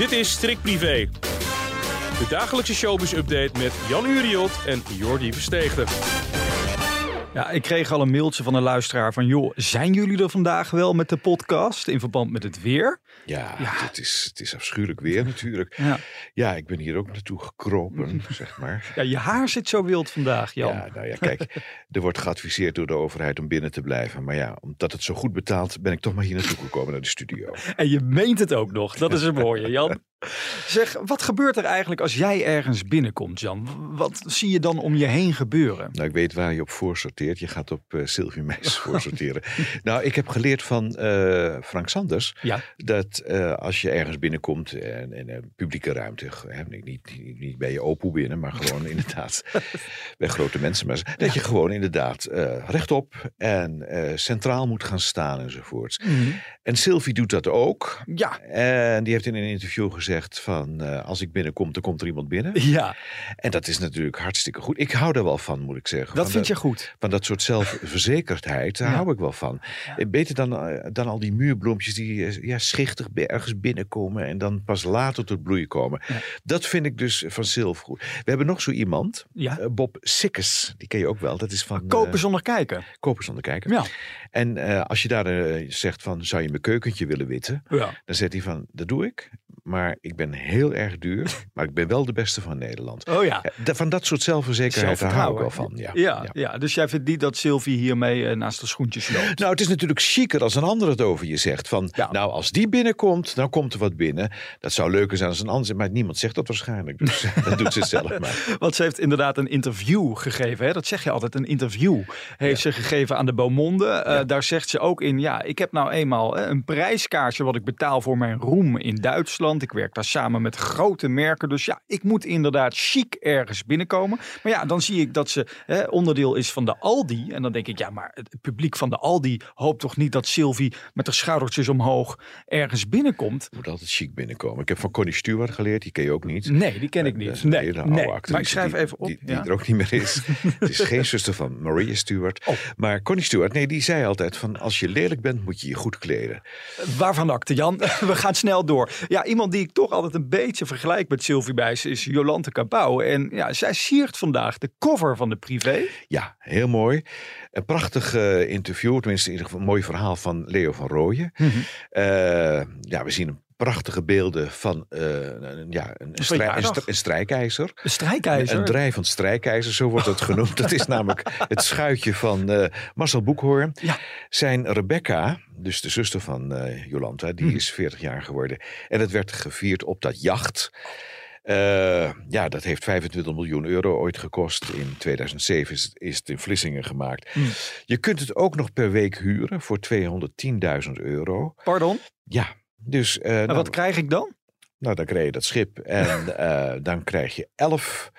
Dit is Strik Privé. De dagelijkse showbiz-update met Jan Uriot en Jordi Versteegde. Ja, ik kreeg al een mailtje van een luisteraar van... joh, zijn jullie er vandaag wel met de podcast in verband met het weer? Ja, Het, is, het is afschuwelijk weer natuurlijk. Ja. Ja, ik ben hier ook naartoe gekropen, zeg maar. Ja, je haar zit zo wild vandaag, Jan. Ja, nou ja, kijk, er wordt geadviseerd door de overheid om binnen te blijven. Maar ja, omdat het zo goed betaalt, ben ik toch maar hier naartoe gekomen naar de studio. En je meent het ook nog. Dat is een mooie, Jan. Zeg, wat gebeurt er eigenlijk als jij ergens binnenkomt, Jan? Wat zie je dan om je heen gebeuren? Nou, ik weet waar je op voorsorteert. Je gaat op uh, Sylvie Meijs voorsorteren. nou, ik heb geleerd van uh, Frank Sanders Ja. dat uh, als je ergens binnenkomt en in een publieke ruimte, hè, niet, niet, niet bij je opoe binnen, maar gewoon inderdaad bij grote mensen, maar dat je gewoon inderdaad rechtop en centraal moet gaan staan enzovoort. Mm -hmm. En Sylvie doet dat ook. Ja. En die heeft in een interview gezegd van uh, als ik binnenkom, dan komt er iemand binnen. Ja. En dat is natuurlijk hartstikke goed. Ik hou er wel van, moet ik zeggen. Dat van vind je goed. Van dat soort zelfverzekerdheid, daar ja. hou ik wel van. Ja. Beter dan, uh, dan al die muurbloempjes die ja, schichtig ergens binnenkomen en dan pas later tot bloeien komen. Ja. Dat vind ik dus van Sylv goed. We hebben nog zo iemand, ja. Bob Sikkes, die ken je ook wel. Dat is van... Kopen zonder kijken. Kopen zonder kijken. Ja. En als je daar zegt van, zou je mijn keukentje willen witten? Ja. Dan zegt hij van, dat doe ik. Maar ik ben heel erg duur. Maar ik ben wel de beste van Nederland. Oh ja. Van dat soort zelfverzekerheid daar hou ik wel van. Ja. Ja, ja. ja. dus jij vindt niet dat Sylvie hiermee uh, naast de schoentjes loopt? Nou, het is natuurlijk chiquer als een ander het over je zegt. Van, ja. nou, als die binnenkomt, dan komt er wat binnen. Dat zou leuker zijn als een ander. Maar niemand zegt dat waarschijnlijk. Dus dat doet ze zelf maar. Want ze heeft inderdaad een interview gegeven. Hè? Dat zeg je altijd, een interview. Heeft ze gegeven aan de Beaumonde. Uh, daar zegt ze ook in, ja, ik heb nou eenmaal hè, een prijskaartje wat ik betaal voor mijn roem in Duitsland. Ik werk daar samen met grote merken. Dus ja, ik moet inderdaad chic ergens binnenkomen. Maar ja, dan zie ik dat ze hè, onderdeel is van de Aldi. En dan denk ik, ja, maar het publiek van de Aldi hoopt toch niet dat Sylvie met haar schoudertjes omhoog ergens binnenkomt. Moet altijd chic binnenkomen. Ik heb van Connie Stewart geleerd, die ken je ook niet. Nee, die ken ik niet. Dat is een nee, nee. Maar ik schrijf die, even op. Die, die ja. er ook niet meer is. het is geen zuster van Maria Stewart. Oh. Maar Connie Stewart, nee, die zei altijd van als je lelijk bent, moet je je goed kleden. Waarvan akte, Jan? We gaan snel door. Ja, iemand die ik toch altijd een beetje vergelijk met Sylvie Bijs is Jolante Cabau. En ja, zij siert vandaag de cover van de privé. Ja, heel mooi. Een prachtig uh, interview, tenminste in ieder geval een mooi verhaal van Leo van Rooyen. Mm -hmm. uh, ja, we zien een prachtige beelden van uh, een, ja, een, strij, een, een, strijkijzer. Een strijkijzer? Een, een drijvend strijkijzer, zo wordt het genoemd. Dat is namelijk het schuitje van uh, Marcel Boekhoorn. Ja. Zijn Rebecca, dus de zuster van uh, Jolanta, die hm. is 40 jaar geworden. En het werd gevierd op dat jacht. Uh, ja, dat heeft 25 miljoen euro ooit gekost. In 2007 is het, is het in Vlissingen gemaakt. Mm. Je kunt het ook nog per week huren voor 210.000 euro. Pardon? Ja, dus... Uh, en nou, wat krijg ik dan? Nou, dan krijg je dat schip en uh, dan krijg je 11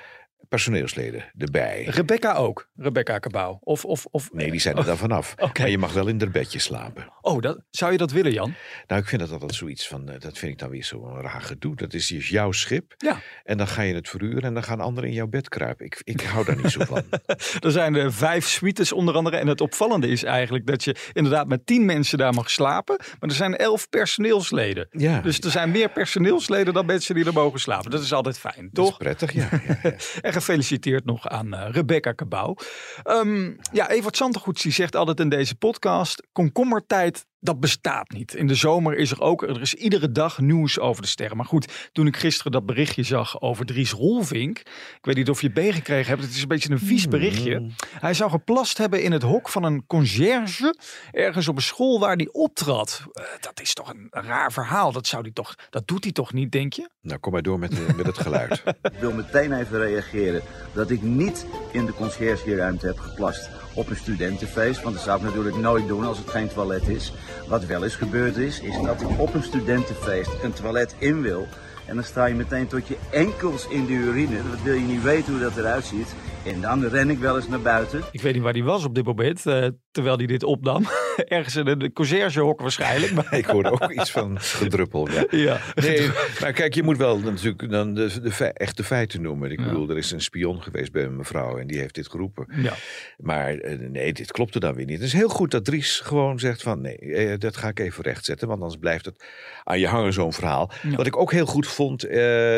personeelsleden erbij. Rebecca ook? Rebecca Cabau? Of, of, of... Nee, die zijn er dan vanaf. Okay. Maar je mag wel in haar bedje slapen. Oh, dat, zou je dat willen, Jan? Nou, ik vind dat altijd zoiets van, uh, dat vind ik dan weer zo'n raar gedoe. Dat is dus jouw schip. Ja. En dan ga je het verhuren en dan gaan anderen in jouw bed kruipen. Ik, ik hou daar niet zo van. er zijn er vijf suites onder andere. En het opvallende is eigenlijk dat je inderdaad met tien mensen daar mag slapen. Maar er zijn elf personeelsleden. Ja. Dus er zijn meer personeelsleden dan mensen die er mogen slapen. Dat is altijd fijn, dat toch? is prettig, ja. ja, ja. en gefeliciteerd nog aan uh, Rebecca Cabau. Um, ja, Evert Santegoeds die zegt altijd in deze podcast... komkommertijd, dat bestaat niet. In de zomer is er ook, er is iedere dag nieuws over de sterren. Maar goed, toen ik gisteren dat berichtje zag over Dries Rolvink... ik weet niet of je het meegekregen hebt, het is een beetje een vies berichtje. Mm. Hij zou geplast hebben in het hok van een conciërge... ergens op een school waar hij optrad. Uh, dat is toch een, raar verhaal. Dat, zou die toch, dat doet hij toch niet, denk je? Nou, kom maar door met, uh, met het geluid. ik wil meteen even reageren dat ik niet in de conciërgeruimte heb geplast op een studentenfeest. Want dat zou ik natuurlijk nooit doen als het geen toilet is. Wat wel eens gebeurd is, is dat ik op een studentenfeest een toilet in wil. En dan sta je meteen tot je enkels in de urine. Dat wil je niet weten hoe dat eruit ziet. En dan ren ik wel eens naar buiten. Ik weet niet waar die was op dit moment, uh, terwijl hij dit opnam. Ergens in de conciërgehok waarschijnlijk. Maar... Ik hoorde ook iets van gedruppel. Ja. ja. Nee, maar kijk, je moet wel natuurlijk dan de, de, echt de feiten noemen. Ik ja. bedoel, er is een spion geweest bij een mevrouw en die heeft dit geroepen. Ja. Maar uh, nee, dit klopte dan weer niet. Het is heel goed dat Dries gewoon zegt van nee, uh, dat ga ik even rechtzetten. Want anders blijft het aan je hangen zo'n verhaal. Ja. Wat ik ook heel goed vond,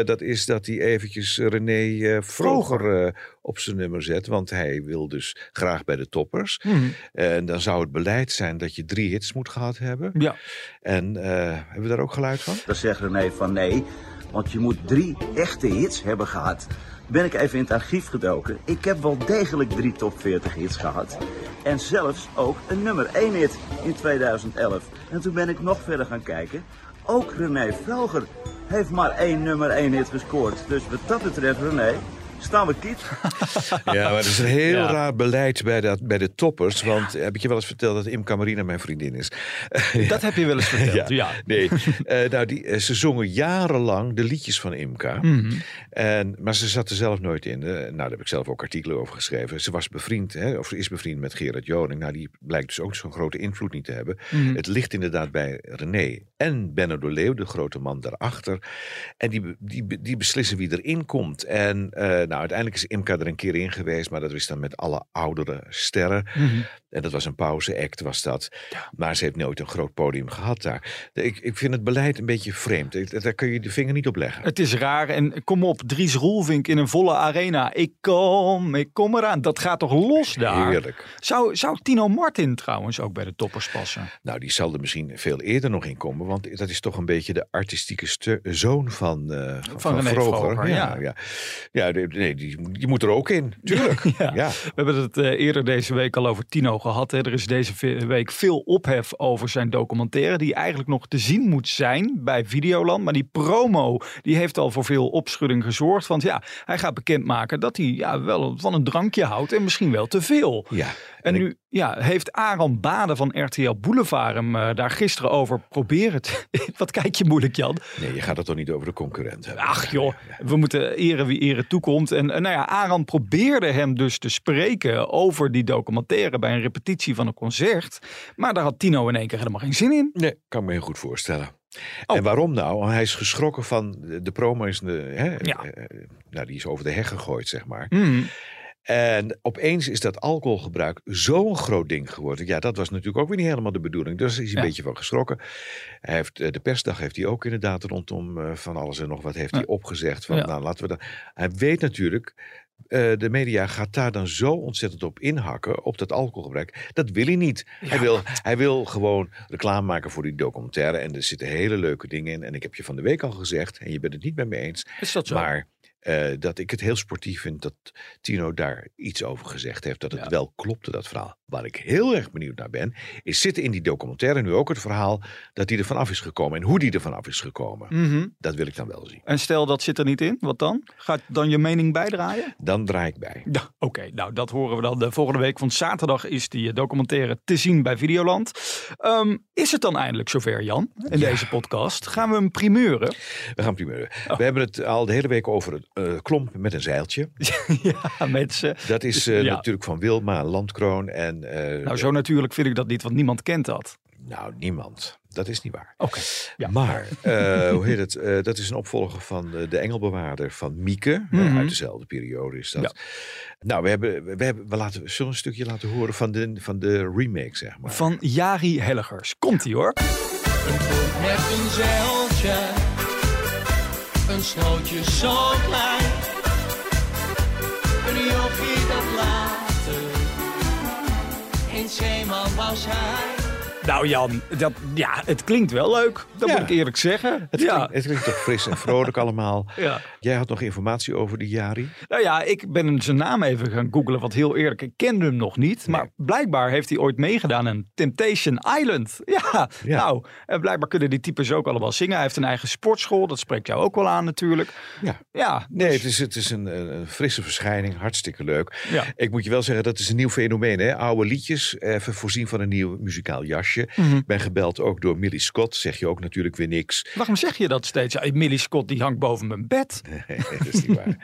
dat is dat hij eventjes René Vroger op zijn nummer zet. Want hij wil dus graag bij de toppers. Mm. En dan zou het beleid zijn dat je drie hits moet gehad hebben. Ja. En uh, hebben we daar ook geluid van? Dan zegt René van nee, want je moet drie echte hits hebben gehad. Ben ik even in het archief gedoken. Ik heb wel degelijk drie top 40 hits gehad. En zelfs ook een nummer 1 hit in 2011. En toen ben ik nog verder gaan kijken. Ook René Vroger heeft maar één nummer 1 hit gescoord. Dus wat dat betreft, René, staan we kiet. Ja, maar het is een heel ja. raar beleid bij, dat, bij de toppers. Want heb ik je wel eens verteld dat Imca Marina mijn vriendin is? Dat heb je wel eens verteld, ja. ja. Nee, uh, nou, die, ze zongen jarenlang de liedjes van Imca. Mm -hmm. en, maar ze zat er zelf nooit in. Uh, nou, daar heb ik zelf ook artikelen over geschreven. Ze was bevriend, hè, of ze is bevriend met Gerard Joning. Nou, die blijkt dus ook zo'n grote invloed niet te hebben. Mm -hmm. Het ligt inderdaad bij René en Benno de Leeuw, de grote man daarachter. En die, die, die beslissen wie erin komt. En uh, nou, uiteindelijk is Imca er een keer in geweest, maar dat is dan met alle oudere sterren. -hmm. En dat was een pauze-act, was dat. Ja. Maar ze heeft nooit een groot podium gehad daar. Ik, ik vind het beleid een beetje vreemd. Daar kun je de vinger niet op leggen. Het is raar. En kom op, Dries Roelvink in een volle arena. Ik kom, ik kom eraan. Dat gaat toch los daar? Heerlijk. Zou, zou Tino Martin trouwens ook bij de toppers passen? Nou, die zal er misschien veel eerder nog in komen. Want dat is toch een beetje de artistieke zoon van, uh, van, van René Vroger. Ja, ja. ja. nee, die, die moet er ook in. Tuurlijk. ja. ja. We hebben het uh, eerder deze week al over Tino gehad. Er is deze week veel ophef over zijn documentaire. Die eigenlijk nog te zien moet zijn bij Videoland. Maar die promo die heeft al voor veel opschudding gezorgd. Want ja, hij gaat bekendmaken dat hij ja, wel van een drankje houdt. En misschien wel te veel. Ja. En, en nu ja, heeft Aaron Baden van RTL Boulevard hem uh, daar gisteren over proberen te... Wat kijk je moeilijk, Jan? Nee, je gaat het toch niet over de concurrent hebben? Ach joh, we moeten eren wie eren toekomt. En uh, nou ja, Aaron probeerde hem dus te spreken over die documentaire bij een repetitie van een concert. Maar daar had Tino in één keer helemaal geen zin in. Nee, kan me heel goed voorstellen. Oh. En waarom nou? Hij is geschrokken van de, promo is de, hè, ja. uh, nou, die is over de heg gegooid, zeg maar. Mm. En opeens is dat alcoholgebruik zo'n groot ding geworden. Ja, dat was natuurlijk ook weer niet helemaal de bedoeling. Dus is hij een beetje van geschrokken. Hij heeft, eh, de persdag heeft hij ook inderdaad rondom eh, van alles en nog wat heeft hij opgezegd. Van, Ja. nou, laten we dan. Hij weet natuurlijk, eh, de media gaat daar dan zo ontzettend op inhakken, op dat alcoholgebruik. Dat wil hij niet. Hij, wil, hij wil gewoon reclame maken voor die documentaire. En er zitten hele leuke dingen in. En ik heb je van de week al gezegd, en je bent het niet met me eens, Is dat zo? maar eh, dat ik het heel sportief vind dat Tino daar iets over gezegd heeft. Dat het Ja. wel klopte, dat verhaal. Waar ik heel erg benieuwd naar ben, is zitten in die documentaire nu ook het verhaal dat hij er vanaf is gekomen. En hoe die er vanaf is gekomen. Mhm. Dat wil ik dan wel zien. En stel dat zit er niet in, wat dan? Gaat dan je mening bijdraaien? Dan draai ik bij. Ja, oké. Nou, dat horen we dan de volgende week. Want zaterdag is die eh, documentaire te zien bij Videoland. Ehm, is het dan eindelijk zover, Jan? In Ja. deze podcast. Gaan we hem primeuren? We gaan primeuren. Oh. We hebben het al de hele week over het eh, klomp met een zeiltje. ja, mensen. Dat is eh, Ja. natuurlijk van Wilma Landkroon. En, eh, Nou, zo natuurlijk vind ik dat niet, want niemand kent dat. nou, niemand. Dat is niet waar. Oké. Ja. Maar, eh, hoe heet het? Eh, dat is een opvolger van eh, de Engelbewaarder van Mieke. Eh, Mhm. uit dezelfde periode is dat. Ja. Nou, we hebben, we hebben, we laten, zullen we een stukje laten horen van de, van de remake, zeg maar. Van Jari Helligers. Komt-ie hoor. Met een zeiltje, een snootje zo klein. Een jochie dat later, een zeeman was hij. Nou Jan, dat, ja, het klinkt wel leuk. Dat Ja. moet ik eerlijk zeggen. Het, ja. klinkt, het klinkt toch fris en vrolijk allemaal. Ja. Jij had nog informatie over die Jari? Nou ja, ik ben zijn naam even gaan googlen. Want heel eerlijk, ik kende hem nog niet. Maar blijkbaar heeft hij ooit meegedaan aan Temptation Island. Ja, Ja. nou, en blijkbaar kunnen die types ook allemaal zingen. Hij heeft een eigen sportschool. Dat spreekt jou ook wel aan natuurlijk. Ja. Ja, Nee, dus- het is, het is een, een een frisse verschijning. Hartstikke leuk. Ja. Ik moet je wel zeggen, dat is een nieuw fenomeen. Hè? Oude liedjes, even voorzien van een nieuw muzikaal jasje. Mhm. Ik ben gebeld ook door Millie Scott. Zeg je ook natuurlijk weer niks. Waarom zeg je dat steeds? Ja, Millie Scott die hangt boven mijn bed. Nee, dat is niet waar.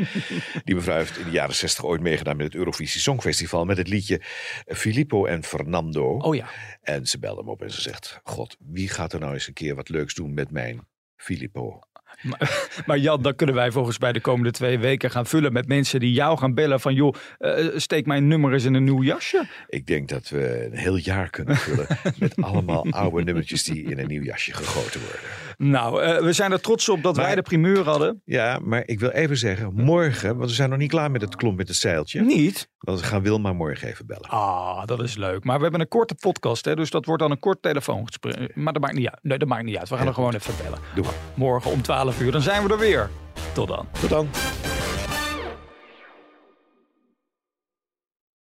Die mevrouw heeft in de jaren zestig ooit meegedaan met het Eurovisie Songfestival. Met het liedje Filippo en Fernando. Oh ja. En ze belde hem op en ze zegt: God, wie gaat er nou eens een keer wat leuks doen met mijn Filippo? Maar Jan, dan kunnen wij volgens mij de komende twee weken gaan vullen met mensen die jou gaan bellen van joh, eh, steek mijn nummer eens in een nieuw jasje. Ik denk dat we een heel jaar kunnen vullen met allemaal oude nummertjes die in een nieuw jasje gegoten worden. Nou, eh, we zijn er trots op dat Maar- wij de primeur hadden. Ja, maar ik wil even zeggen, morgen, want we zijn nog niet klaar met het klomp met het zeiltje. Niet? Want we gaan Wilma morgen even bellen. Ah, dat is leuk. Maar we hebben een korte podcast, hè, dus dat wordt dan een kort telefoongesprek. Maar dat maakt niet uit. Nee, dat maakt niet uit. We gaan er gewoon even bellen. Doe maar. Morgen om 12 uur, dan zijn we er weer. Tot dan. Tot dan.